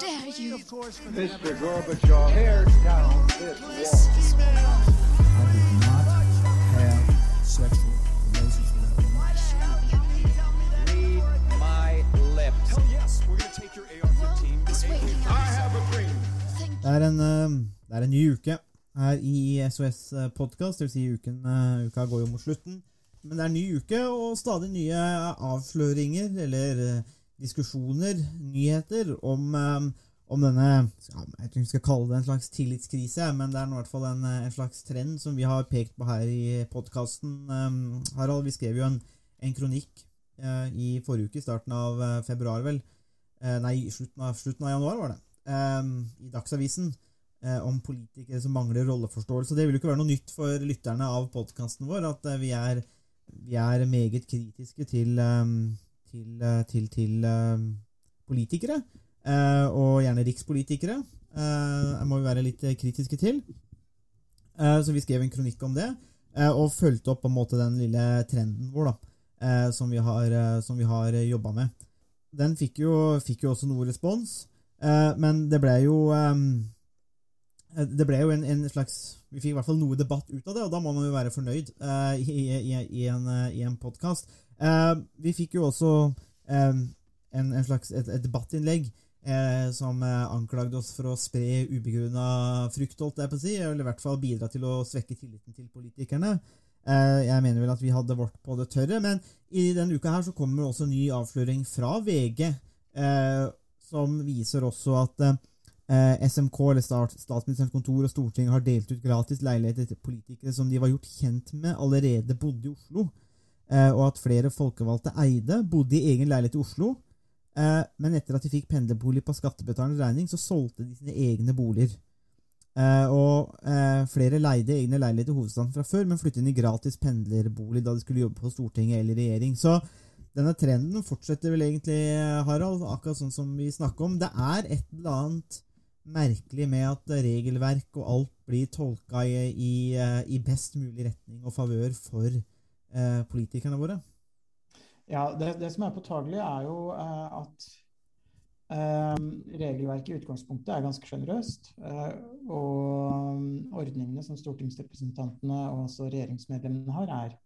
dare you? Mr. Gorbachev, tear down this wall. I did not have sexual relations with that woman. Read my lips. Hell yes, we're gonna take your AR-15. It's your waiting AK. out. I have a dream. Det er en, eh, det er en ny uke her i SOS podkast. Det vil si uken, eh, uka går jo mot slutten. Men det er en ny uke og stadig nye avsløringer eller eh, diskusjoner, nyheter, om, eh, om denne Jeg tror ikke vi skal kalle det en slags tillitskrise, men det er i hvert fall en, eh, en slags trend som vi har pekt på her i podkasten. Harald, vi skrev jo en, en kronikk eh, i forrige uke, i starten av eh, februar, vel. Eh, nei, slutten slutten av januar, var det. eh, I Dagsavisen eh, om politikere som mangler rolleforståelse. Det vil jo ikke være noe nytt for lytterne av podkasten vår at eh, vi, er, vi er meget kritiske til, eh, til, eh, til, til eh, politikere. eh, og gjerne rikspolitikere. Jeg må vi være litt kritiske til. Så vi skrev en kronikk om det, og fulgte opp på en måte den lille trenden vår da, som vi har, som har jobba med. Den fikk jo, fikk jo også noe respons, men det ble jo det ble jo en, en slags Vi fikk i hvert fall noe debatt ut av det, og da må man jo være fornøyd uh, i, i, i en, eh, i en podkast. vi fikk jo også eh, en, en slags et, et debattinnlegg uh, som eh, anklagde oss for å spre ubegrunna frykt, holdt jeg på å si, eller i hvert fall bidra til å svekke tilliten til politikerne. Eh, jeg mener vel at vi hadde vårt på det tørre, men i denne uka her så kommer også en ny avsløring fra VG, eh, som viser også at eh, SMK, eller Stat, Statsministerens kontor og Stortinget, har delt ut gratis leiligheter til politikere som de var gjort kjent med allerede bodde i Oslo, eh, og at flere folkevalgte eide, bodde i egen leilighet i Oslo, eh, men etter at de fikk pendlerbolig på skattebetalernes regning, så solgte de sine egne boliger. Eh, og eh, flere leide egne leiligheter i hovedstaden fra før, men flyttet inn i gratis pendlerbolig da de skulle jobbe på Stortinget eller regjering. Så denne trenden fortsetter vel egentlig, Harald, akkurat sånn som vi snakker om. Det er et eller annet merkelig med at regelverk og alt blir tolka i, i, eh, i best mulig retning og favør for eh, politikerne våre. Ja, det, det som er påtagelig, er jo eh, at eh, regelverket i utgangspunktet er ganske sjenerøst. Eh, og um, ordningene som stortingsrepresentantene og også regjeringsmedlemmene har, er,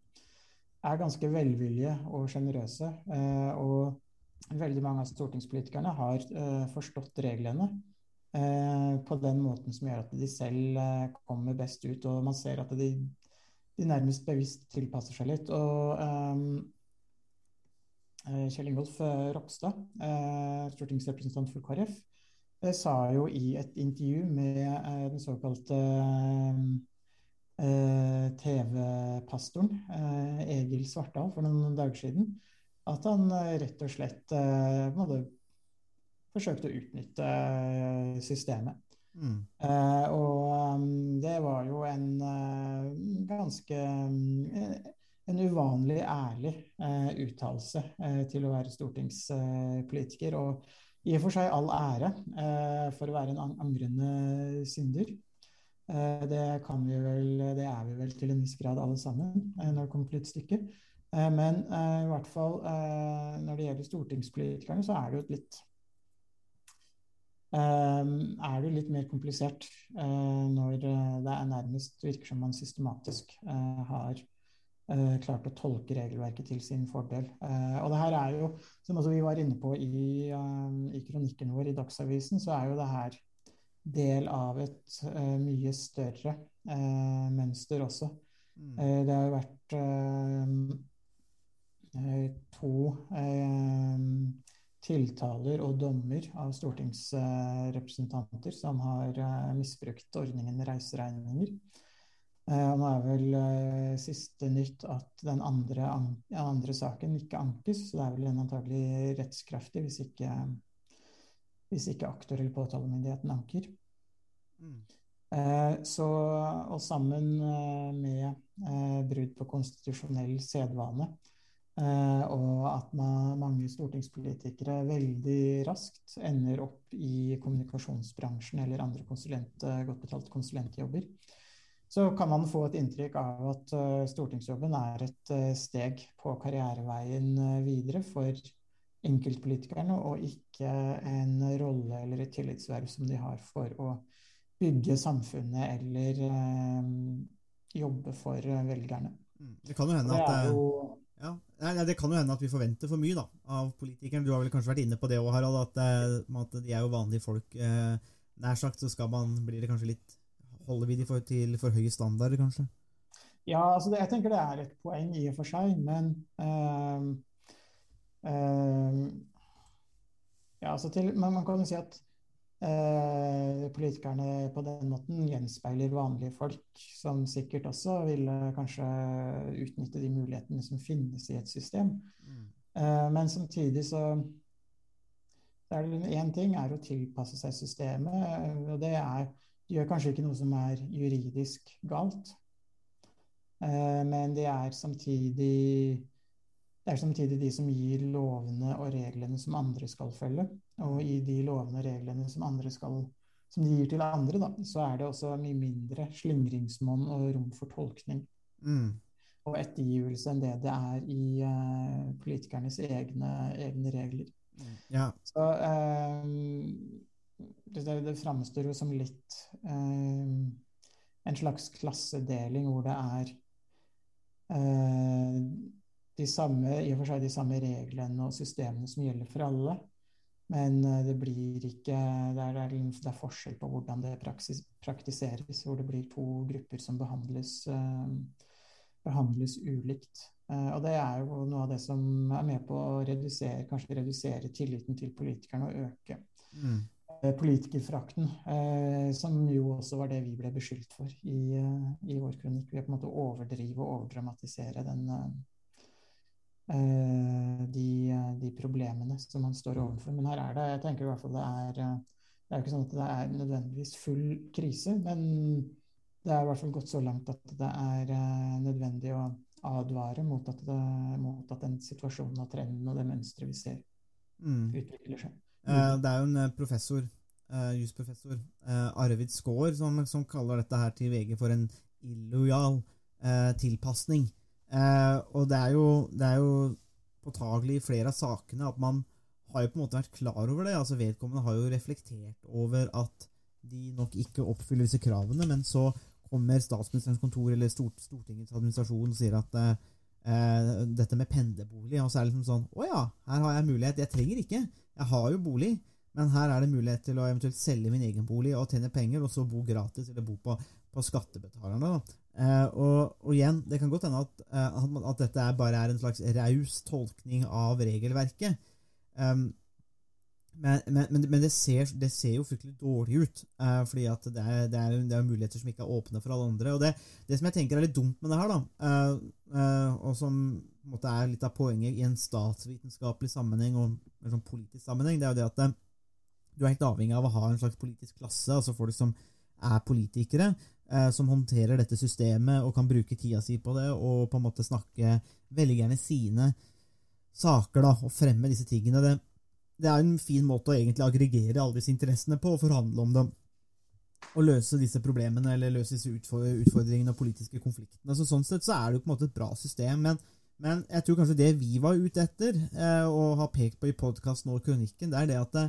er ganske velvillige og sjenerøse. Eh, og veldig mange av stortingspolitikerne har eh, forstått reglene eh, på den måten som gjør at de selv eh, kommer best ut. Og man ser at de, de nærmest bevisst tilpasser seg litt. og um, Kjell Ingolf eh, Ropstad, eh, stortingsrepresentant for KrF, sa jo i et intervju med den såkalte TV-pastoren Egil Svartdal for noen dager siden, at han rett og slett hadde forsøkt å utnytte systemet. Mm. Uh, og um, det var jo en uh, ganske um, en uvanlig ærlig uh, uttalelse til å være stortingspolitiker. og i og for seg all ære for å være en ang angrende synder. det kan vi vel, det er vi vel til en viss grad alle sammen når det kommer til et stykke. men i hvert fall når det gjelder stortingspolitikerne, så er det jo et litt er det litt mer komplisert uh, når det er nærmest virker som man systematisk uh, har klart å tolke regelverket til sin fordel. og det her er jo, som vi var inne på i, i kronikken vår i Dagsavisen, så er jo det her del av et mye større mønster også. Mm. det har jo vært to tiltaler og dommer av stortingsrepresentanter som har misbrukt ordningen med reiseregninger. Nå er vel siste nytt at den andre, andre, saken ikke ankes, så det er vel den antagelig rettskraftig hvis ikke, hvis ikke aktor eller påtalemyndigheten anker. Mm. Så, og sammen med brudd på konstitusjonell sedvane og at man, mange stortingspolitikere veldig raskt ender opp i kommunikasjonsbransjen eller andre konsulent, godt betalte konsulentjobber. Så kan man få et inntrykk av at uh, stortingsjobben er et steg på karriereveien videre for enkeltpolitikerne, og ikke en rolle eller et tillitsverv som de har for å bygge samfunnet eller eh, jobbe for eh, velgerne. Mm. Det kan jo hende at Det er eh, jo Ja, Det kan jo hende at vi forventer for mye da, av politikeren. Du har vel kanskje vært inne på det òg, Harald, at, eh, at de er jo vanlige folk. Eh, nær sagt så skal man, blir det kanskje litt Holder vi de for, til for høye standarder, kanskje? Ja, altså det, jeg tenker det er et poeng i og for seg, men øh, øh, ja, altså til, men man kan jo si at eh, politikerne på den måten gjenspeiler vanlige folk, som sikkert også ville kanskje utnytte de mulighetene som finnes i et system. Mm. Eh, men samtidig så det er Én ting er å tilpasse seg systemet, og det er de gjør kanskje ikke noe som er juridisk galt, eh, men det er samtidig det er samtidig de som gir lovene og reglene som andre skal følge. Og i de lovene og reglene som andre skal som de gir til andre, da, så er det også mye mindre slingringsmonn og rom for tolkning Mm. og ettergivelse enn det det er i uh, politikernes egne, egne regler. Mm. Ja. Så eh, det, det framstår jo som litt eh, en slags klassedeling hvor det er eh, de samme, i og for seg de samme reglene og systemene som gjelder for alle. Men eh, det blir ikke Det er, det er, det forskjell på hvordan det praksis, praktiseres, hvor det blir to grupper som behandles, eh, behandles ulikt. Eh, og det er jo noe av det som er med på å redusere, kanskje redusere tilliten til politikerne og øke Mm. politikerfrakten, eh, som jo også var det vi ble beskyldt for i, i vår kronikk. Vi har på en måte overdrive og overdramatisere den, de, eh, de problemene som man står overfor. Men her er det Jeg tenker i hvert fall det er eh, Det er jo ikke sånn at det er nødvendigvis full krise, men det er i hvert fall gått så langt at det er eh, nødvendig å advare mot at, det, mot at den situasjonen og trenden og det mønsteret vi ser, Mm. utvikler seg. Eh, det er jo en eh, professor, eh, jusprofessor, eh, Arvid Skaar, som, som kaller dette her til VG for en illojal eh, tilpasning. Eh, og det er, jo, det er jo påtagelig i flere av sakene at man har jo på en måte vært klar over det. altså Vedkommende har jo reflektert over at de nok ikke oppfyller disse kravene, men så kommer statsministerens kontor eller Stort, Stortingets administrasjon og sier at eh, eh, dette med pendlerbolig, og så er det liksom sånn Å ja, her har jeg mulighet. Jeg trenger ikke. Jeg har jo bolig, men her er det mulighet til å eventuelt selge min egen bolig og tjene penger, og så bo gratis, eller bo på, på skattebetalerne. Eh, og, og igjen, det kan godt hende at, eh, at, at dette bare er en slags raus tolkning av regelverket. Um, men, men, men, det, ser, det ser jo fryktelig dårlig ut, eh, fordi at det er, det, er, det er muligheter som ikke er åpne for alle andre. og Det, som jeg tenker er litt dumt med det her, da, eh, eh, og som måte er litt av poenget i en statsvitenskapelig sammenheng og en sånn politisk sammenheng, det er jo det at eh, du er helt avhengig av å ha en slags politisk klasse, altså folk som er politikere, som håndterer dette systemet og kan bruke tida si på det, og på en måte snakke velgerne sine saker da, og fremme disse tingene. Det, det er en fin måte å egentlig aggregere alle disse interessene på og forhandle om dem. Og løse disse problemene eller løse disse utfordringene og politiske konfliktene. Så sånn sett så er det jo på en måte et bra system. Men, men jeg tror kanskje det vi var ute etter, eh, og har pekt på i podkasten og kronikken, det er det at det,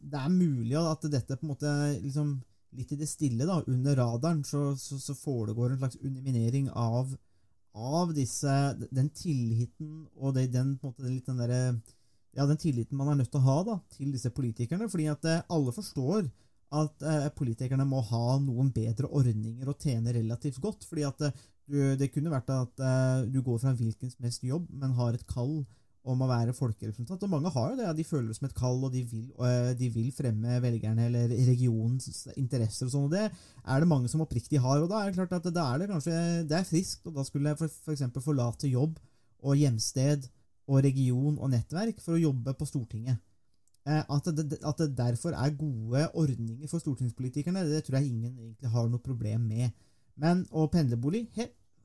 det er mulig at dette på en måte liksom litt i det stille, da, under radaren, så, så, så foregår en slags underminering av, av disse, den tilliten og det, den, måte, litt den derre ja, den tilliten man er nødt til å ha da, til disse politikerne. fordi at eh, alle forstår at eh, politikerne må ha noen bedre ordninger og tjene relativt godt. fordi at eh, du, Det kunne vært at eh, du går fra en hvilken som helst jobb, men har et kall om å være folkerepresentant. Og mange har jo det. De føler det som et kall, og de vil, eh, de vil fremme velgerne eller regionens interesser og sånn. og Det er det mange som oppriktig har. og Da er det klart at da er det kanskje det er friskt, og da skulle jeg f.eks. forlate jobb og hjemsted og region og nettverk for å jobbe på Stortinget. Eh, At det, at det derfor er gode ordninger for stortingspolitikerne, det tror jeg ingen egentlig har noe problem med. Men og pendlerbolig,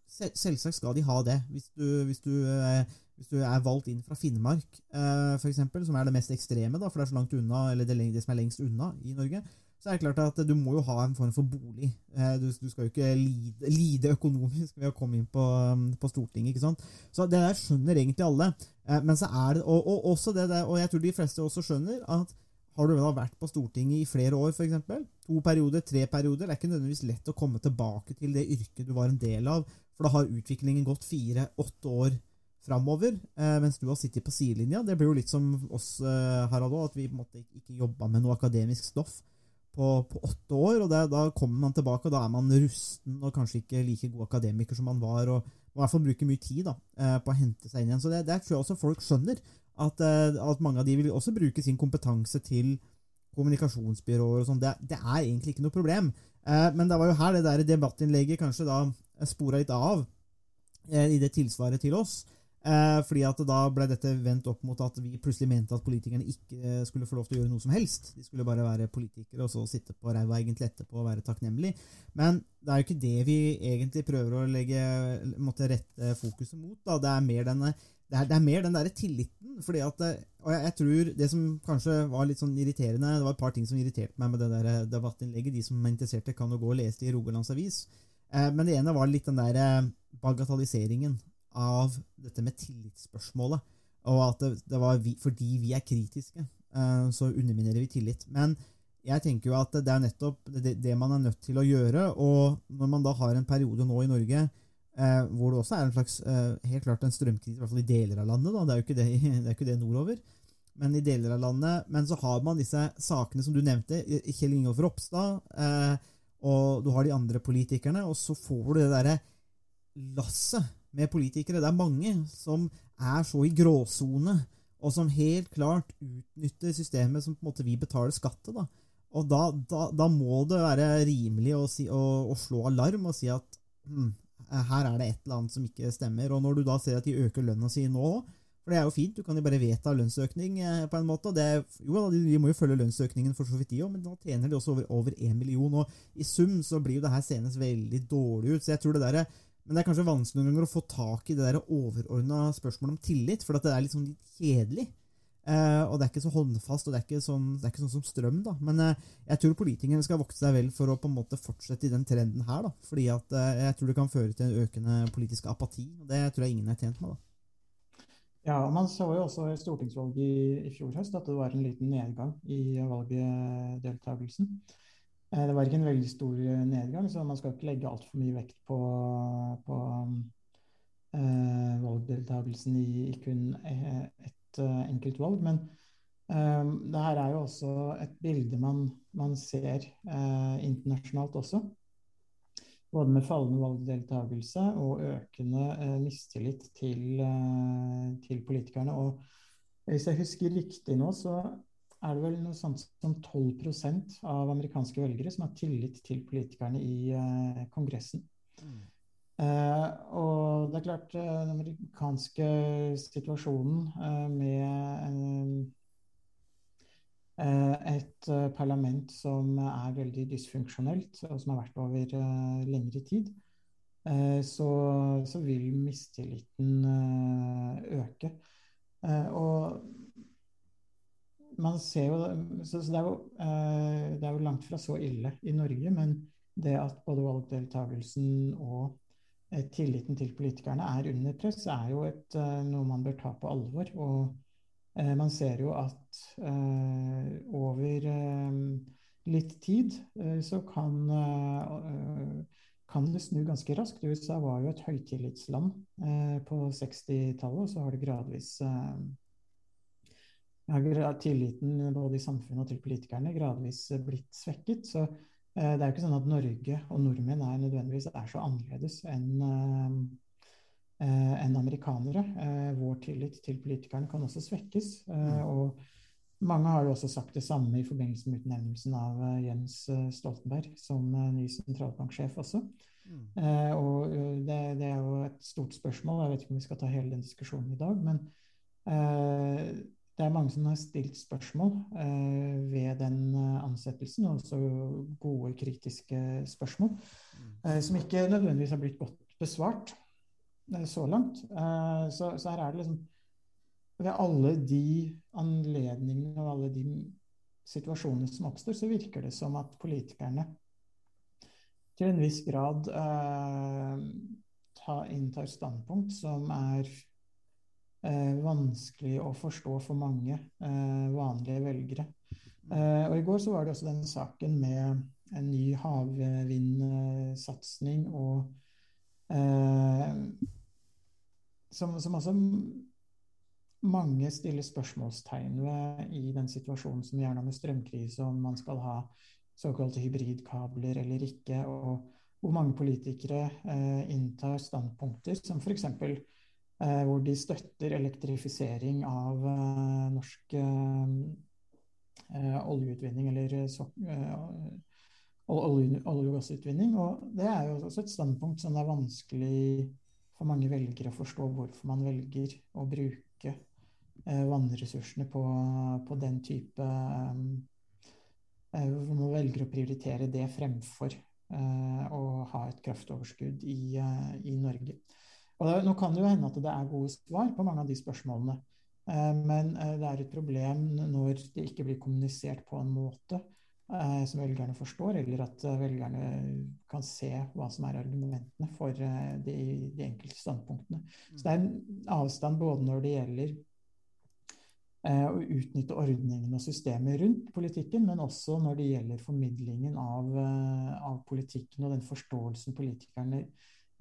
selvsagt skal de ha det. Hvis du, hvis du, eh, hvis du er valgt inn fra Finnmark, eh, for eksempel, som er det mest ekstreme, da, for det er så langt unna, eller det, det som er lengst unna i Norge, så er det klart at du må jo ha en form for bolig. Eh, Du, du skal jo ikke lide, lide økonomisk ved å komme inn på, um, på Stortinget. ikke sant? Så det der skjønner egentlig alle. Eh, Men så er det, og, og også det der, og jeg tror de fleste også skjønner, at har du da vært på Stortinget i flere år, f.eks., to perioder, tre perioder, det er ikke nødvendigvis lett å komme tilbake til det yrket du var en del av, for da har utviklingen gått fire-åtte år framover, eh, mens du har sittet på sidelinja. Det blir jo litt som oss, eh, Harald, at vi måte ikke jobba med noe akademisk stoff på, på åtte år. og det, Da kommer man tilbake, og da er man rusten og kanskje ikke like god akademiker som man var. og må i hvert fall bruke mye tid da, eh, på å hente seg inn igjen. Så det, det tror jeg også folk skjønner. At, at, mange av de vil også bruke sin kompetanse til kommunikasjonsbyråer og sånn. Det, det, er egentlig ikke noe problem. Men det var jo her det der debattinnlegget kanskje da spora litt av i det tilsvaret til oss. Eh, fordi at da ble dette vendt opp mot at vi plutselig mente at politikerne ikke skulle få lov til å gjøre noe som helst. De skulle bare være politikere og så sitte på ræva egentlig etterpå og være takknemlig. Men det er jo ikke det vi egentlig prøver å legge måtte rette fokuset mot. Da. Det er mer denne det er, det er mer den derre tilliten. fordi at, eh, og jeg, jeg, tror Det som kanskje var litt sånn irriterende Det var et par ting som irriterte meg med det der eh, debattinnlegget. De som er interesserte, kan jo gå og lese det i Rogalands Avis. Eh, men det ene var litt den der bagatelliseringen av dette med tillitsspørsmålet. Og at det, det var vi, fordi vi er kritiske, eh, så underminerer vi tillit. Men jeg tenker jo at det er nettopp det, det, man er nødt til å gjøre. Og når man da har en periode nå i Norge eh, hvor det også er en slags eh, helt klart en strømkrise, i hvert fall i deler av landet, da. Det er jo ikke det, det, ikke det nordover. Men i deler av landet. Men så har man disse sakene som du nevnte. Kjell Ingolf Ropstad. Eh, og du har de andre politikerne. Og så får du det derre lasset med politikere. Det er mange som er så i gråsone, og som helt klart utnytter systemet som på en måte vi betaler skatt til. da. Og da, da, da, må det være rimelig å, si, å, å slå alarm og si at hm, her er det et eller annet som ikke stemmer. Og når du da ser at de øker lønna si nå for det er jo fint, du kan jo bare vedta lønnsøkning eh, på en måte. det, jo, De må jo følge lønnsøkningen for så vidt, de òg, men nå tjener de også over, over 1 million. Og i sum så blir jo det her senest veldig dårlig ut. Så jeg tror det der men det er kanskje vanskelig noen ganger å få tak i det der overordna spørsmålet om tillit, for det er litt sånn litt kjedelig. Eh, og det er ikke så håndfast, og det er ikke sånn, er ikke sånn som strøm. da. Men eh, jeg tror politikerne skal vokte seg vel for å på en måte fortsette i den trenden her. da. Fordi at eh, jeg tror det kan føre til en økende politisk apati. og Det tror jeg ingen er tjent med. da. Ja, Man så jo også i stortingsvalget i, i fjor høst at det var en liten nedgang i valgdeltakelsen. Eh, det var ikke en veldig stor eh, nedgang, så man skal ikke legge altfor mye vekt på, på eh, valgdeltakelsen i, i, kun ett et uh, enkelt valg. Men eh, det her er jo også et bilde man, man ser eh, internasjonalt også. Både med fallende valgdeltakelse og økende mistillit til, til politikerne. Og hvis jeg husker riktig nå, så er det vel noe sånt som 12% av amerikanske velgere som har tillit til politikerne i uh, Kongressen. Mm. Uh, og det er klart, uh, den amerikanske situasjonen med et parlament som er veldig dysfunksjonelt, og som har vært over lengre tid, så, så, vil mistilliten øke. og man ser jo, så, så det, er jo, eh, det, er jo, langt fra så ille i Norge, men det at både valgdeltakelsen og eh, tilliten til politikerne er under press, er jo et, eh, noe man bør ta på alvor. Og eh, man ser jo at eh, over eh, litt tid så kan, kan det snu ganske raskt. USA var jo et høytillitsland på 60-tallet, og så har det gradvis har tilliten både i samfunnet og til politikerne gradvis blitt svekket. Så eh, det er jo ikke sånn at Norge og nordmenn er nødvendigvis er så annerledes enn eh, eh, enn amerikanere. Vår tillit til politikerne kan også svekkes. Mm. og mange har jo også sagt det samme i forbindelse med utnevnelsen av Jens Stoltenberg som ny sentralbanksjef også. Mm. Eh, og det, det, er jo et stort spørsmål, jeg vet ikke om vi skal ta hele den diskusjonen i dag. Men eh, det er mange som har stilt spørsmål eh, ved den ansettelsen, ansettelsen, også gode, kritiske spørsmål, eh, som ikke nødvendigvis har blitt godt besvart eh, så langt. Eh, så, så, her er det liksom Ved alle de anledningene og alle de situasjonene som oppstår, så virker det som at politikerne til en viss grad eh, ta, inntar standpunkt som er eh, vanskelig å forstå for mange eh, vanlige velgere. Eh, og I går så var det også den saken med en ny havvindsatsing og eh, som, som altså mange stiller spørsmålstegn ved i den situasjonen som vi er nå med strømkrise, om man skal ha såkalte hybridkabler eller ikke, og hvor mange politikere eh, inntar standpunkter som f.eks. Eh, hvor de støtter elektrifisering av eh, norsk eh, oljeutvinning eller eh, olje, og gassutvinning. Og det er jo også et standpunkt som det er vanskelig for mange velgere å forstå hvorfor man velger å bruke vannressursene på, på den type Hvor man velger å prioritere det fremfor å ha et kraftoverskudd i, i Norge. Og det, nå kan det jo hende at det er gode svar på mange av de spørsmålene. Eh, men eh, det er et problem når det ikke blir kommunisert på en måte eh, som velgerne forstår, eller at velgerne kan se hva som er argumentene for de, de enkelte standpunktene. Så det er en avstand både når det gjelder å utnytte ordningene og systemet rundt politikken, men også når det gjelder formidlingen av, av politikken og den forståelsen politikerne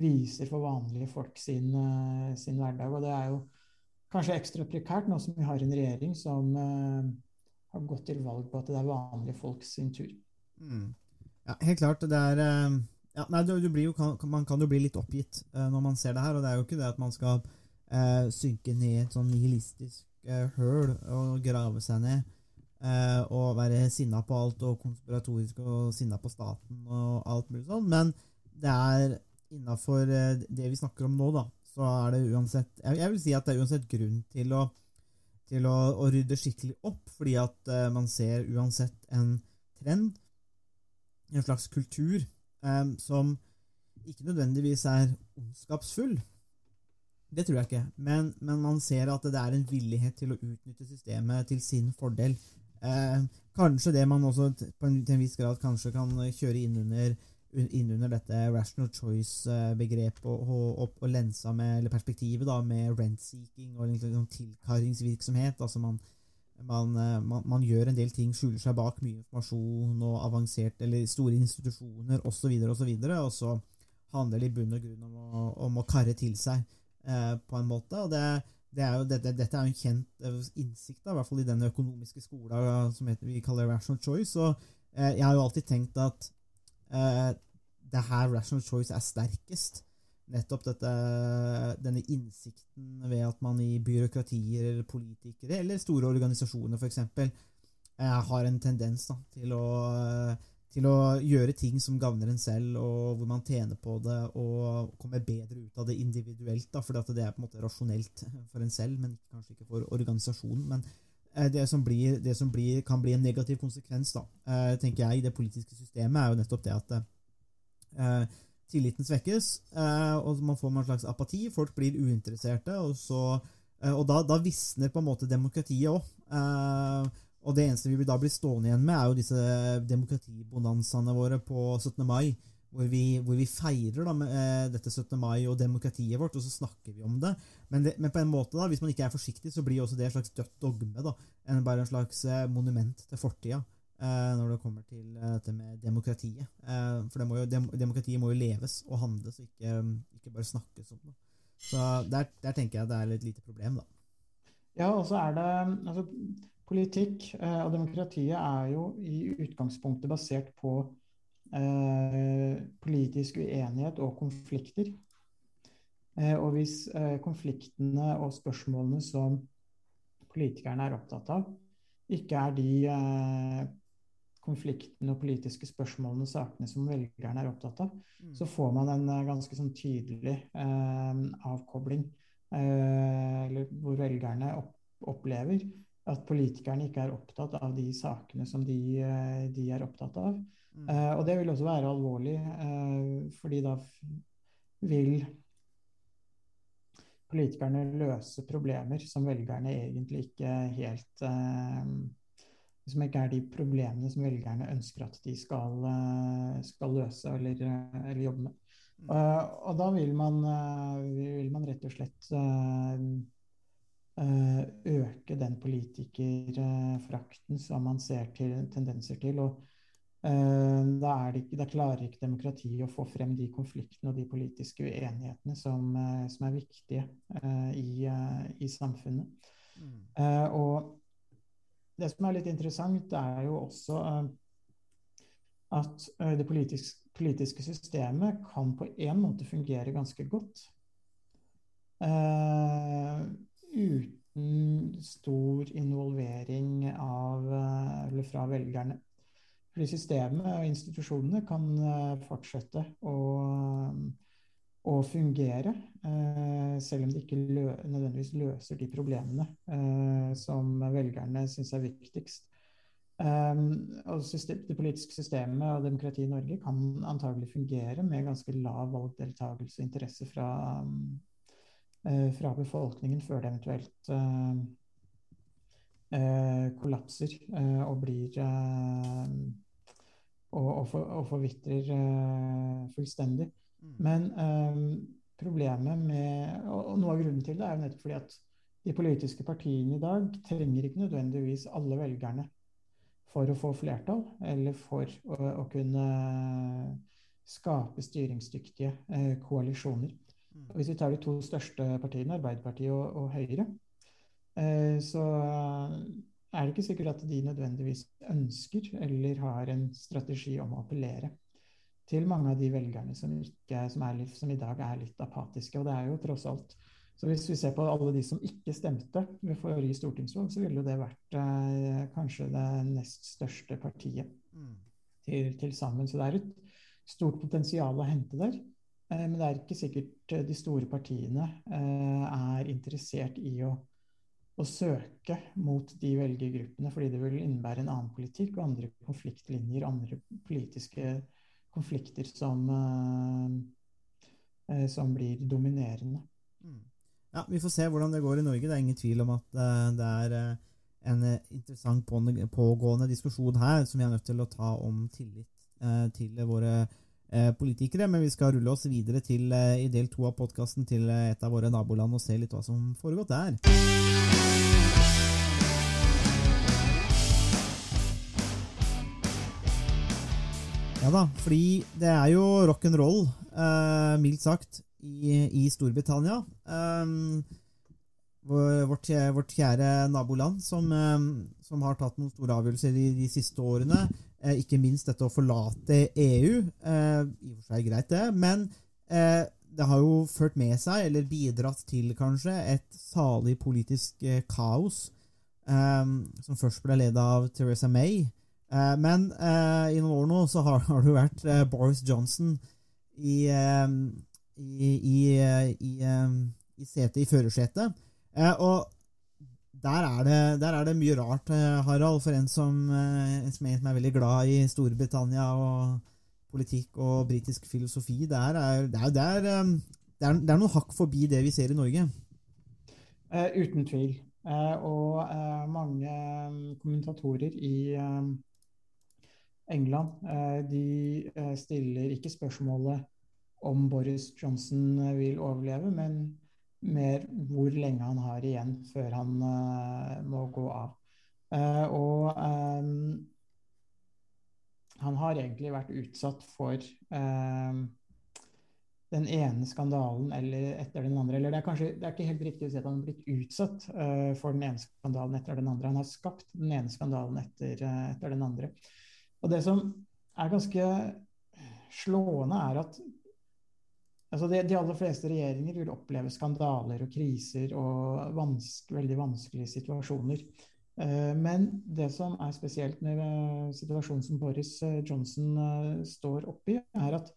viser for vanlige folk sin, eh, sin, hverdag. Og det er jo kanskje ekstra prekært nå som vi har en regjering som uh, har gått til valg på at det er vanlige folk sin tur. Mm. Ja, helt klart. Det er uh, ja, nei, du, du jo, kan, Man kan jo bli litt oppgitt uh, når man ser det her. Og det er jo ikke det at man skal synke ned i et sånn nihilistisk høl og grave seg ned. og være sinna på alt og konspiratorisk og sinna på staten og alt mulig sånn. Men det er innafor eh, det vi snakker om nå, da, så er det uansett Jeg vil si at det er uansett grunn til å, til å, å rydde skikkelig opp, fordi at uh, man ser uansett en trend, en slags kultur, um, som ikke nødvendigvis er ondskapsfull. Det tror jeg ikke, men, men, man ser at det er en villighet til å utnytte systemet til sin fordel. Uh, kanskje det man også på en, til en viss grad kanskje kan kjøre inn under innunder dette rational choice-begrepet og, og, og, lensa med, eller perspektivet da, med rent-seeking og liksom, tilkaringsvirksomhet. altså man, man, eh, man, man, gjør en del ting, skjuler seg bak mye informasjon og avansert, eller store institusjoner osv., og, så videre, og, så handler det i bunn og grunn om å, om å karre til seg eh, på en måte. og det, det er jo, dette, dette, er jo en kjent eh, innsikt, da, i hvert fall i den økonomiske skolen som heter, vi kaller rational choice. og eh, Jeg har jo alltid tenkt at Uh, det her rational choice er sterkest. Nettopp dette, denne innsikten ved at man i byråkratier eller politikere eller store organisasjoner f.eks. Eh, har en tendens da, til, å, til å gjøre ting som gagner en selv, og hvor man tjener på det og kommer bedre ut av det individuelt. Fordi det er på en måte rasjonelt for en selv, men kanskje ikke for organisasjonen. men Eh, det som, blir, det som blir, kan bli en negativ konsekvens, da, eh, tenker jeg, i det politiske systemet, er jo nettopp det at eh, tilliten svekkes, og man får en slags apati. Folk blir uinteresserte, og, så, og da, da, visner på en måte demokratiet òg. og det eneste vi da blir stående igjen med, er jo disse demokratibonanzaene våre på 17. mai hvor vi, hvor vi feirer da, med, eh, dette 17. mai og demokratiet vårt, og så snakker vi om det. Men, det. men, på en måte, da, hvis man ikke er forsiktig, så blir også det et slags dødt dogme. da, enn Bare en slags eh, monument til fortida eh, når det kommer til eh, dette med demokratiet. Eh, for jo, dem, demokratiet må jo leves og handles, og ikke, ikke bare snakkes om. det. Så der, der, tenker jeg det er et lite problem, da. Ja, og så er det altså, Politikk og demokratiet er jo i utgangspunktet basert på politisk uenighet og konflikter. Eh, og hvis eh, konfliktene og spørsmålene som politikerne er opptatt av, ikke er de konfliktene og politiske spørsmålene, og sakene som velgerne er opptatt av, mm. så får man en ganske sånn tydelig eh, avkobling. Eh, eller hvor velgerne opp, opplever at politikerne ikke er opptatt av de sakene som de, de er opptatt av. Uh, og det vil også være alvorlig, uh, fordi da vil politikerne løse problemer som velgerne egentlig ikke helt uh, Som ikke er de problemene som velgerne ønsker at de skal, skal løse eller, eller, jobbe med. Mm. og da vil man, vil man, rett og slett øke den politikerforakten som man ser til, tendenser til. og da, er det ikke, da klarer ikke demokratiet å få frem de konfliktene og de politiske uenighetene som, eh, som er viktige uh, i, uh, i, samfunnet. Mm. og det som er litt interessant, er jo også at det politiske, politiske systemet kan på en måte fungere ganske godt. Uh, uten stor involvering av, eh, eller fra velgerne. Fordi systemet og institusjonene kan uh, fortsette å, å fungere, uh, selv om de ikke lø nødvendigvis løser de problemene som velgerne syns er viktigst. Um, og system, det politiske systemet og demokratiet i Norge kan antagelig fungere med ganske lav valgdeltakelse og interesse fra, fra befolkningen før det eventuelt kollapser og blir og, og, for, og, forvitrer fullstendig. Mm. Men problemet med og, og noe av grunnen til det er jo nettopp fordi at de politiske partiene i dag trenger ikke nødvendigvis alle velgerne for å få flertall, eller for å, å kunne skape styringsdyktige eh, koalisjoner. Mm. Og hvis vi tar de to største partiene, Arbeiderpartiet og, og Høyre, eh, så er det ikke sikkert at de nødvendigvis ønsker eller har en strategi om å appellere til mange av de velgerne som, ikke, som, er, som i dag er litt apatiske. Og det er jo tross alt så hvis vi ser på alle de som ikke stemte ved forrige stortingsvalg, så ville det vært eh, kanskje det nest største partiet mm. til, til, sammen. Så det er et stort potensial å hente der. Eh, men det er ikke sikkert eh, de store partiene eh, er interessert i å, å, søke mot de velgergruppene, fordi det vil innebære en annen politikk og andre konfliktlinjer, andre politiske konflikter som, eh, eh, som blir dominerende. Mm. Ja, Vi får se hvordan det går i Norge. Det er ingen tvil om at uh, det er uh, en uh, interessant pågående diskusjon her som vi er nødt til å ta om tillit til våre politikere. Men vi skal rulle oss videre til i del to av podkasten til et av våre naboland og se litt hva som foregått der. Ja da, fordi det er jo rock'n'roll, mildt sagt i, i Storbritannia. Eh, vårt, vårt, kjære naboland, som, eh, som, har tatt noen store avgjørelser i de siste årene. Eh, ikke minst dette å forlate EU. Eh, I og for seg greit, det. Men eh, det har jo ført med seg, eller bidratt til kanskje, et salig politisk kaos. Um, som først ble ledet av Teresa May. Men i noen år nå så har, det jo vært Boris Johnson i, i, i, i, i setet, i førersetet. Og der er, det, der er, det, mye rart, eh, Harald, for en som, eh, en som er veldig glad i Storbritannia og politikk og britisk filosofi. Det er, det er, det er, det er noen hakk forbi det vi ser i Norge. Uh, uten tvil. Uh, og uh, mange kommentatorer i England de stiller ikke spørsmålet om Boris Johnson eh, vil overleve, men mer hvor lenge han har igjen før han uh, må gå av. Uh, og um, han har egentlig vært utsatt for uh, den ene skandalen eller etter den andre. Eller det er kanskje det er ikke helt riktig å si at han har blitt utsatt for den ene skandalen etter den andre. Han har skapt den ene skandalen etter, etter den andre. Og det som er ganske slående, er at Altså de, de, aller fleste regjeringer vil oppleve skandaler og kriser og vanske, veldig vanskelige situasjoner. Uh, men det som er spesielt med uh, situasjonen som Boris uh, Johnson står oppi, er at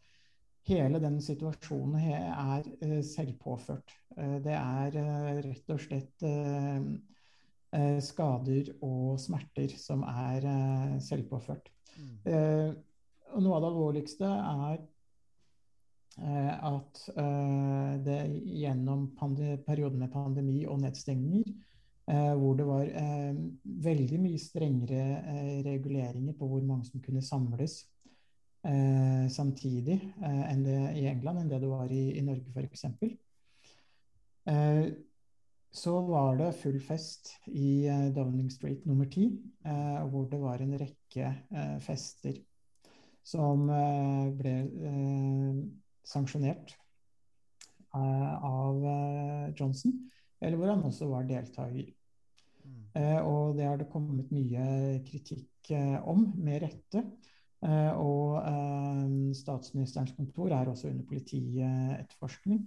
hele den situasjonen er selvpåført. det er rett og slett skader og smerter som er selvpåført. Mm. noe av det alvorligste er Eh, at eh, det gjennom perioden med pandemi og nedstengninger, eh, hvor det var veldig mye strengere reguleringer på hvor mange som kunne samles samtidig det i England enn det det var i, i Norge f.eks. så var det full fest i eh, Downing Street nummer ti, eh, hvor det var en rekke eh, fester som eh, ble eh, sanksjonert eh, av eh, Johnson, eller hvor han også var deltaker. Eh, og det har det kommet mye kritikk om, med rette. Og statsministerens kontor er også under politietterforskning.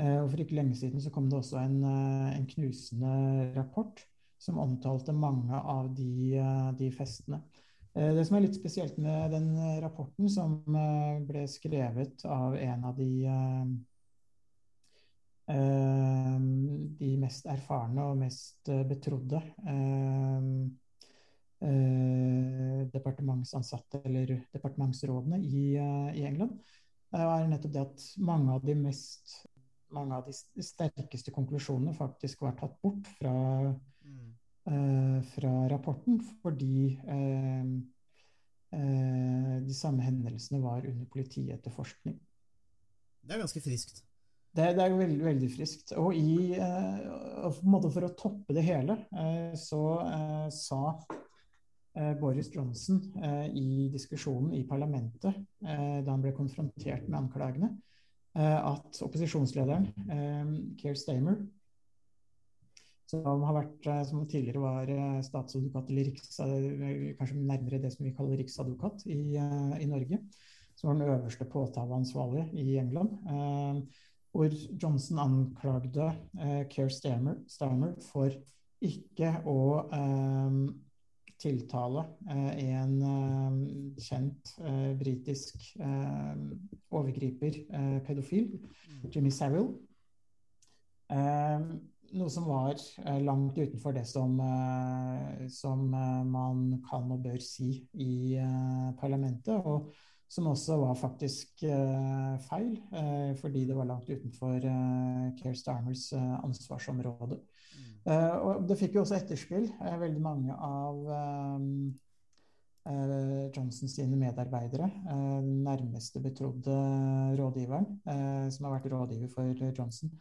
Eh, og for ikke lenge siden så kom det også en, en knusende rapport som omtalte mange av de, de festene. Eh, Det som er litt spesielt med den eh, rapporten, som eh, ble skrevet av en av de de mest erfarne og mest betrodde departementsansatte eller departementsrådene i, England, er nettopp det at mange av de mest mange av de sterkeste konklusjonene faktisk var tatt bort fra, fra rapporten fordi eh, eh, de samme hendelsene var under politietterforskning. Det er ganske friskt. Det, det er veldig, veldig friskt. Og i, eh, for å toppe det hele, eh, så eh, sa eh, Boris Johnson eh, i diskusjonen i parlamentet, eh, da han ble konfrontert med anklagene, eh, at opposisjonslederen, eh, Keir Stamer, som, har vært, eh, som tidligere var eh, statsadvokat, eller riks, eh, kanskje nærmere det som vi kaller riksadvokat i, i Norge, som var den øverste påtaleansvarlige i England. Eh, hvor Johnson anklagde eh, Keir Starmer, Stammer, for ikke å eh, tiltale en kjent britisk overgriper, pedofil, Jimmy Savile. Noe som var eh, langt utenfor det som, eh, som eh, man kan og bør si i parlamentet. og som også var faktisk feil, fordi det var langt utenfor Keir Starmers ansvarsområde. Eh, og det fikk jo også etterspill. Veldig mange av Johnsons sine medarbeidere, nærmeste betrodde rådgiveren, som har vært rådgiver for Johnson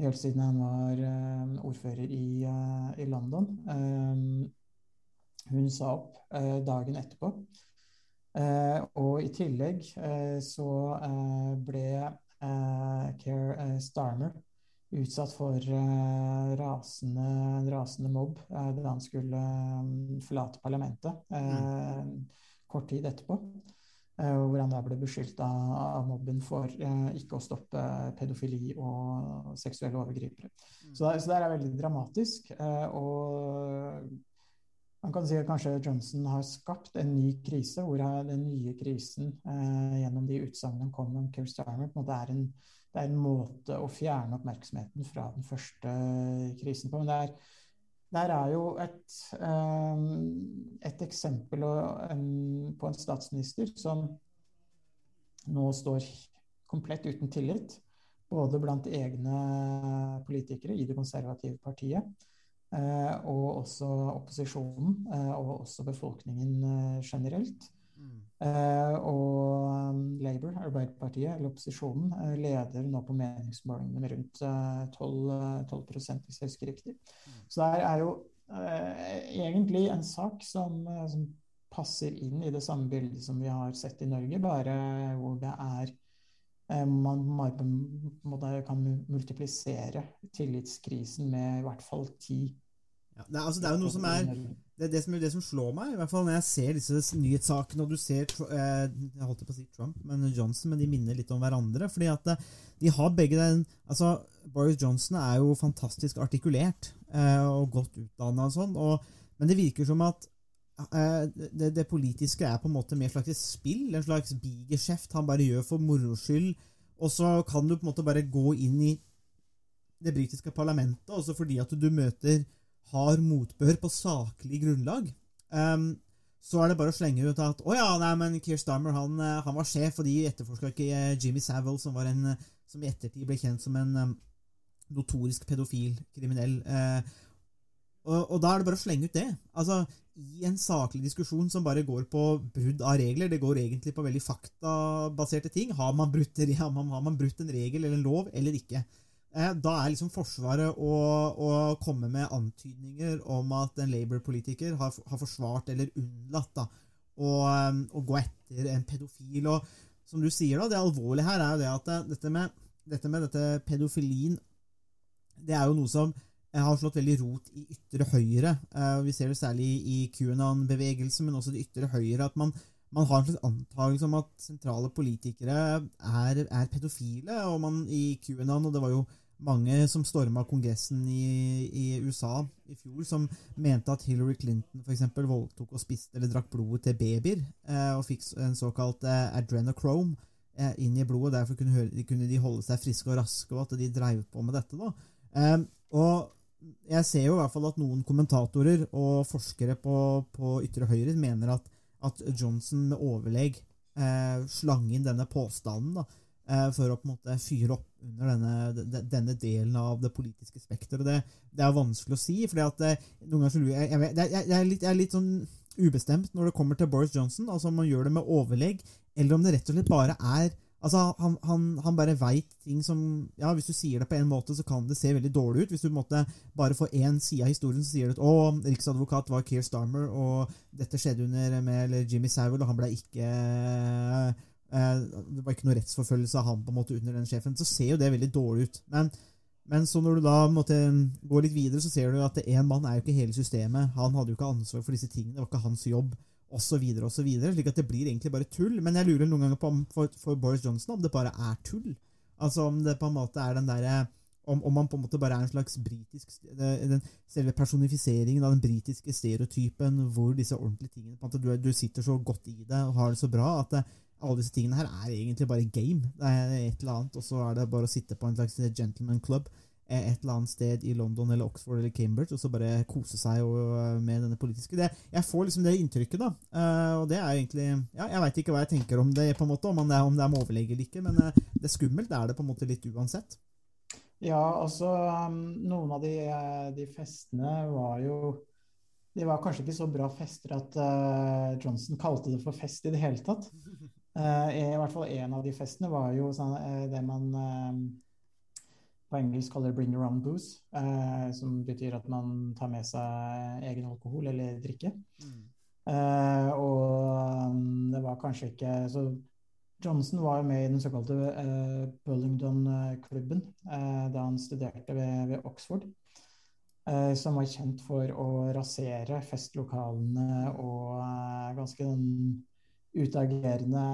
helt siden han var eh, ordfører i, eh, i London. Eh, hun sa opp dagen etterpå. Og i tillegg så ble Care Starmer utsatt for rasende, rasende mobb da han skulle forlate parlamentet mm. kort tid etterpå. Eh, hvor han da ble beskyldt av, mobben for eh, ikke å stoppe pedofili og seksuelle overgripere. Så, det, så det er veldig dramatisk. eh, og man kan si at kanskje Johnson har skapt en ny krise, hvor den nye krisen eh, gjennom de utsagnene kom om Keir Starmer, på en måte er en, det er en måte å fjerne oppmerksomheten fra den første krisen på. Men det er, der er jo et, eh, et eksempel på en statsminister som nå står komplett uten tillit, både blant egne politikere i det konservative partiet, eh, og også opposisjonen, eh, og også befolkningen eh, generelt. Eh, og Labour, Arbeiderpartiet, eller opposisjonen, eh, leder nå på meningsmålingene med rundt eh, 12, eh, 12 hvis jeg husker riktig. Så det er jo egentlig en sak som, som passer inn i det samme bildet som vi har sett i Norge, bare hvor det er man på kan multiplisere tillitskrisen med i hvert fall ti. Ja, det, er, altså, det er jo noe som er det, det, som, det som slår meg, i hvert fall når jeg ser disse nyhetssakene, og du ser eh, Jeg holdt på å si Trump, men Johnson, men de minner litt om hverandre. fordi at eh, de har begge den altså Boris Johnson er jo fantastisk artikulert eh, og godt utdanna og sånn, men det virker som at det, det politiske er på en måte mer slags spill, en slags bigeskjeft han bare gjør for moro skyld, og så kan du på en måte bare gå inn i det britiske parlamentet, også fordi at du møter hard motbør på saklig grunnlag, um, så er det bare å slenge ut at å ja, nei, men Keir Starmer han, eh, han var sjef, og de etterforska ikke eh, Jimmy Savile, som, eh, som i ettertid ble kjent som en um, notorisk pedofil kriminell. Uh, og, og da er det bare å slenge ut det. Altså, I en saklig diskusjon som bare går på brudd av regler, det går egentlig på veldig faktabaserte ting. Har man brutt, har man, har man brutt en regel eller en lov eller ikke? Eh, da er liksom Forsvaret å, å komme med antydninger om at en Labour-politiker har, har forsvart eller unnlatt da, å, eh, å gå etter en pedofil. Og som du sier, da, det alvorlige her er jo det at eh, dette med, dette med dette pedofilien det er jo noe som eh, har slått veldig rot i ytre høyre. Vi ser det særlig i QAnon-bevegelsen, men også det ytre høyre. At man, man har en slags antakelse om at sentrale politikere er, er pedofile. og man i QAnon, og det var jo mange som storma Kongressen i, i, USA i fjor, som mente at Hillary Clinton eksempel, voldtok og spiste eller drakk blodet til babyer, eh, og fikk en såkalt eh, adrenochrome eh, inn i blodet. Derfor kunne, høre, kunne, de holde seg friske og raske, og at de dreiv på med dette. da. Um, og jeg ser jo i hvert fall at noen kommentatorer og forskere på, på ytre høyre mener at, at Johnson med overlegg eh, slang inn denne påstanden da, for å på en måte fyre opp under denne, denne delen av det politiske spekteret. Det, det er vanskelig å si. at eh, noen ganger jeg, jeg, jeg, jeg, er litt, jeg er litt sånn ubestemt når det kommer til Boris Johnson. altså Om man gjør det med overlegg, eller om det rett og slett bare er Altså, han, han, han bare veit ting som Ja, hvis du sier det på en måte, så kan det se veldig dårlig ut. Hvis du på en måte bare får én side av historien, så sier du at å, riksadvokat var Keir Starmer, og dette skjedde under med Jimmy Savile, og han ble ikke eh, Det var ikke noe rettsforfølgelse av han på en måte under den sjefen. Så ser jo det veldig dårlig ut. Men, men så når du da måtte gå litt videre, så ser du at én mann er jo ikke hele systemet. Han hadde jo ikke ansvar for disse tingene. Det var ikke hans jobb Og så videre, og så videre, Slik at det blir egentlig bare tull. Men jeg lurer noen ganger på om for, for, Boris Johnson om det bare er tull. Altså om det på en måte er den der, om, om man på en måte bare er en slags britisk den Selve personifiseringen av den britiske stereotypen hvor disse ordentlige tingene på en måte, du, du sitter så godt i det og har det så bra at det, alle disse tingene her er egentlig bare game. Det er et eller annet, og så er det bare å sitte på en slags gentleman club et eller annet sted i London eller Oxford eller Cambridge og så bare kose seg med denne politiske det, Jeg får liksom det inntrykket, da. Uh, og det er egentlig ja, Jeg veit ikke hva jeg tenker om det, på en måte, om det er, om det er med overlegg eller ikke, men uh, det er skummelt det er det på en måte litt uansett. Ja, altså um, Noen av de, eh, de, festene var jo De var kanskje ikke så bra fester at uh, Johnson kalte det for fest i det hele tatt. I hvert fall en av de festene var jo sånn, det man på engelsk kaller det 'bring your own booze', eh, som betyr at man tar med seg egen alkohol eller drikke. Mm. Eh, og um, det var kanskje ikke Så Johnson var jo med i den såkalte eh, Bullingdon-klubben eh, da han studerte ved, ved Oxford. Eh, som var kjent for å rasere festlokalene og eh, ganske sånn utagerende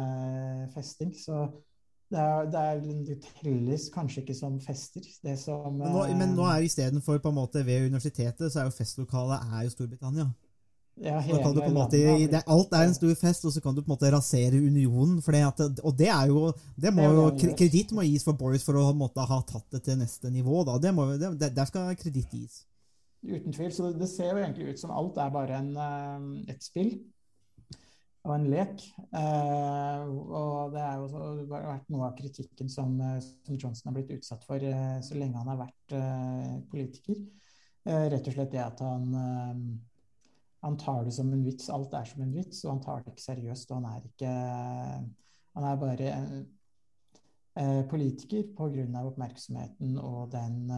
festing. Så det, er, det, er, det, telles kanskje ikke som fester. Som, men, nå, men nå er istedenfor måte ved universitetet, så er jo festlokalet er jo Storbritannia. Ja, måte, det, alt er en stor fest, og så kan du på en måte rasere unionen. At, og det er jo, det må jo Kreditt må gis for Boris for å måtte ha tatt det til neste nivå. Det må, det, der skal kreditt gis. Uten tvil. Så det, ser jo egentlig ut som alt er bare en, eh, et spill og en lek. Eh, og det er jo vært noe av kritikken som, eh, som, Johnson har blitt utsatt for eh, så lenge han har vært eh, politiker. Eh, rett og slett det at han, eh, han tar det som en vits. Alt er som en vits, og han tar det ikke seriøst. Og han er ikke Han er bare politiker pga. oppmerksomheten og den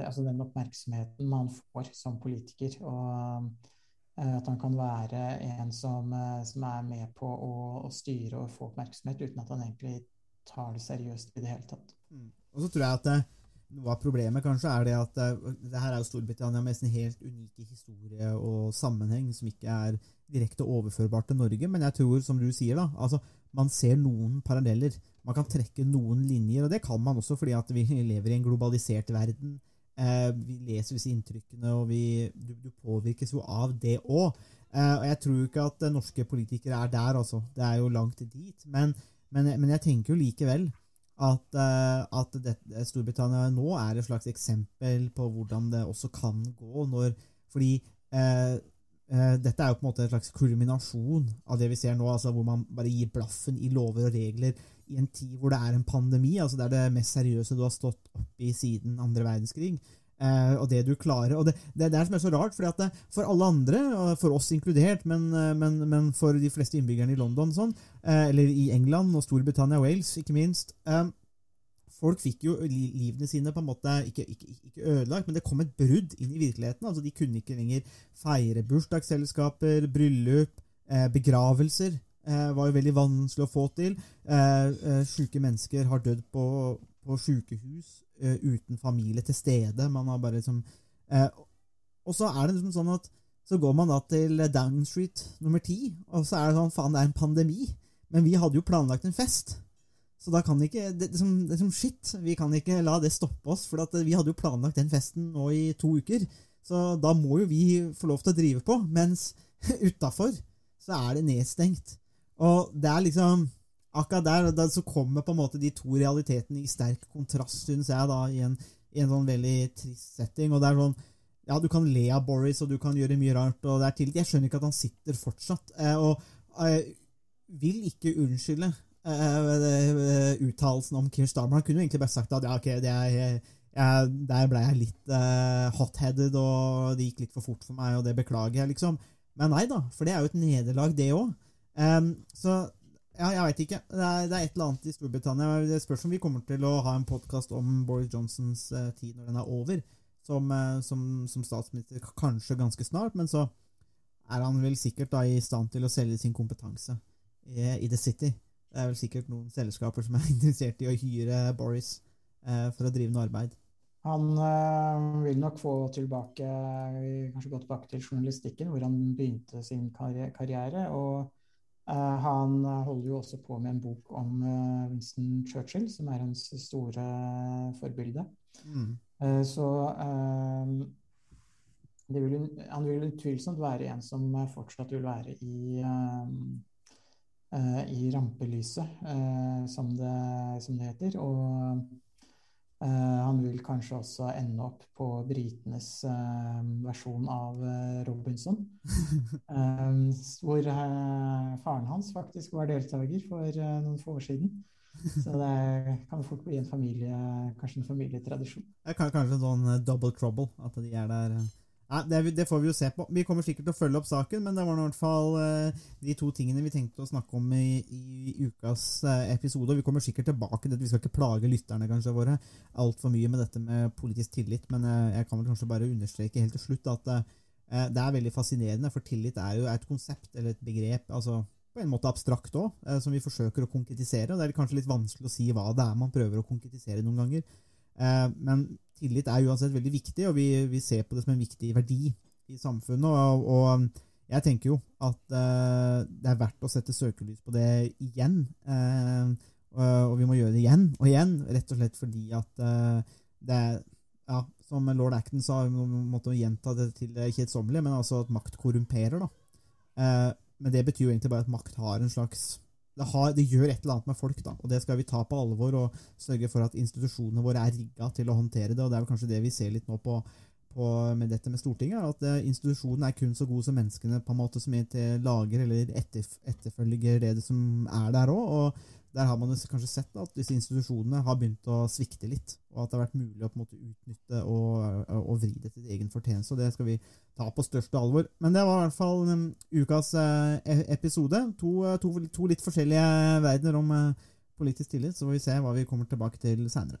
altså den oppmerksomheten man får som politiker. Og Eh, at han kan være en som, eh, som er med på å, å, styre og få oppmerksomhet, uten at han egentlig tar det seriøst i det hele tatt. Mm. Og så tror jeg at eh, noe av problemet kanskje er det at det her er jo Storbritannia med sin helt unike historie og sammenheng som ikke er direkte overførbart til Norge, men jeg tror, som du sier, da, altså man ser noen paralleller. Man kan trekke noen linjer, og det kan man også fordi at vi lever i en globalisert verden Eh, vi leser disse inntrykkene, og vi, du, du, påvirkes jo av det òg. Eh, og jeg tror ikke at norske politikere er der, altså. Det er jo langt dit. Men, men, men jeg tenker jo likevel at, eh, at det, Storbritannia nå er et slags eksempel på hvordan det også kan gå. Når, fordi uh, dette er jo på en måte en slags kulminasjon av det vi ser nå, altså hvor man bare gir blaffen i lover og regler i en tid hvor det er en pandemi, altså det er det mest seriøse du har stått opp i siden andre verdenskrig. eh, og det du klarer. Og det, det, det som er så rart, fordi at det, for alle andre, for oss inkludert, men, eh, men, men for de fleste innbyggerne i London, sånn, eh, eller i England og Storbritannia og Wales, ikke minst eh, Folk fikk jo li- livene sine på en måte ikke, ikke, ikke ødelagt, men det kom et brudd inn i virkeligheten. altså De kunne ikke lenger feire bursdagsselskaper, bryllup, eh, begravelser. Eh, var jo veldig vanskelig å få til. Eh, eh, Sjuke mennesker har dødd på, på sjukehus eh, uten familie til stede. Man har bare liksom eh, Og så er det liksom sånn at så går man da til Downing Street nummer ti, og så er det sånn faen, det er en pandemi. Men vi hadde jo planlagt en fest. Så da kan ikke det, det, som, det som shit. Vi kan ikke la det stoppe oss, for vi hadde jo planlagt den festen nå i to uker. Så da må jo vi få lov til å drive på. Mens utafor så er det nedstengt. Og det er liksom Akkurat der, der så kommer på en måte de to realitetene i sterk kontrast, syns jeg, da, i en, i en sånn veldig trist setting. Og det er sånn Ja, du kan le av Boris, og du kan gjøre mye rart, og det er til Jeg skjønner ikke at han sitter fortsatt. Eh, og eh, vil ikke unnskylde uh, uttalelsen om Keir Starmer. Han kunne jo egentlig bare sagt at ja, ok, det er, jeg, der ble jeg litt uh, hot-headed, og det gikk litt for fort for meg, og det beklager jeg, liksom. Men nei da, for det er jo et nederlag, det òg. Um, så ja, jeg veit ikke. Det er, det er, et eller annet i Storbritannia. Det spørs om vi kommer til å ha en podkast om Boris Johnsons uh, tid når den er over, som, uh, som, som, statsminister kanskje ganske snart. Men så er han vel sikkert da i stand til å selge sin kompetanse i, i The City. Det er vel sikkert noen selskaper som er interessert i å hyre Boris uh, for å drive noe arbeid. Han vil nok få tilbake, kanskje gå tilbake til journalistikken, hvor han begynte sin karriere. og han holder jo også på med en bok om uh, Winston Churchill, som er hans store forbilde. Mm. Så vil, han vil utvilsomt være en som fortsatt vil være i, i rampelyset, som det, som, det, heter. Og han vil kanskje også ende opp på britenes uh, versjon av uh, Robinson. hvor faren hans faktisk var deltaker for noen få år siden. Så det kan fort bli en familie, kanskje en familietradisjon. Det kan kanskje en sånn double trouble, at de er der Nei, det, det, får vi jo se på. Vi kommer sikkert til å følge opp saken, men det var i hvert fall uh, de to tingene vi tenkte å snakke om i, i ukas uh, episode. Vi kommer sikkert tilbake til dette. Vi skal ikke plage lytterne kanskje våre altfor mye med dette med politisk tillit, men uh, jeg kan vel kanskje bare understreke helt til slutt at det er veldig fascinerende, for tillit er jo et konsept eller et begrep. altså på en måte abstrakt òg, som vi forsøker å konkretisere. og Det er kanskje litt vanskelig å si hva det er man prøver å konkretisere noen ganger. Men tillit er uansett veldig viktig, og vi, vi, ser på det som en viktig verdi i samfunnet. Og, og jeg tenker jo at uh, det er verdt å sette søkelys på det igjen. Uh, og, vi må gjøre det igjen og igjen, rett og slett fordi at uh, det er ja, Som lord Acton sa, vi måtte gjenta det til det kjedsommelige, men altså at makt korrumperer. da. men det betyr jo egentlig bare at makt har en slags det, har, det, gjør et eller annet med folk, da, og det skal vi ta på alvor og sørge for at institusjonene våre er rigga til å håndtere det. og Det er vel kanskje det vi ser litt nå på, på med dette med Stortinget, at uh, institusjonen er kun så god som menneskene på en måte som lager eller etterf etterfølger det som er der òg. Og der har man kanskje sett at disse institusjonene har begynt å svikte litt, og at det har vært mulig å på en måte utnytte og, og vri det til egen fortjeneste. og Det skal vi ta på største alvor. Men det var i hvert fall um, ukas uh, episode. To, to, to, litt forskjellige verdener om politisk tillit. Så får vi se hva vi kommer tilbake til seinere.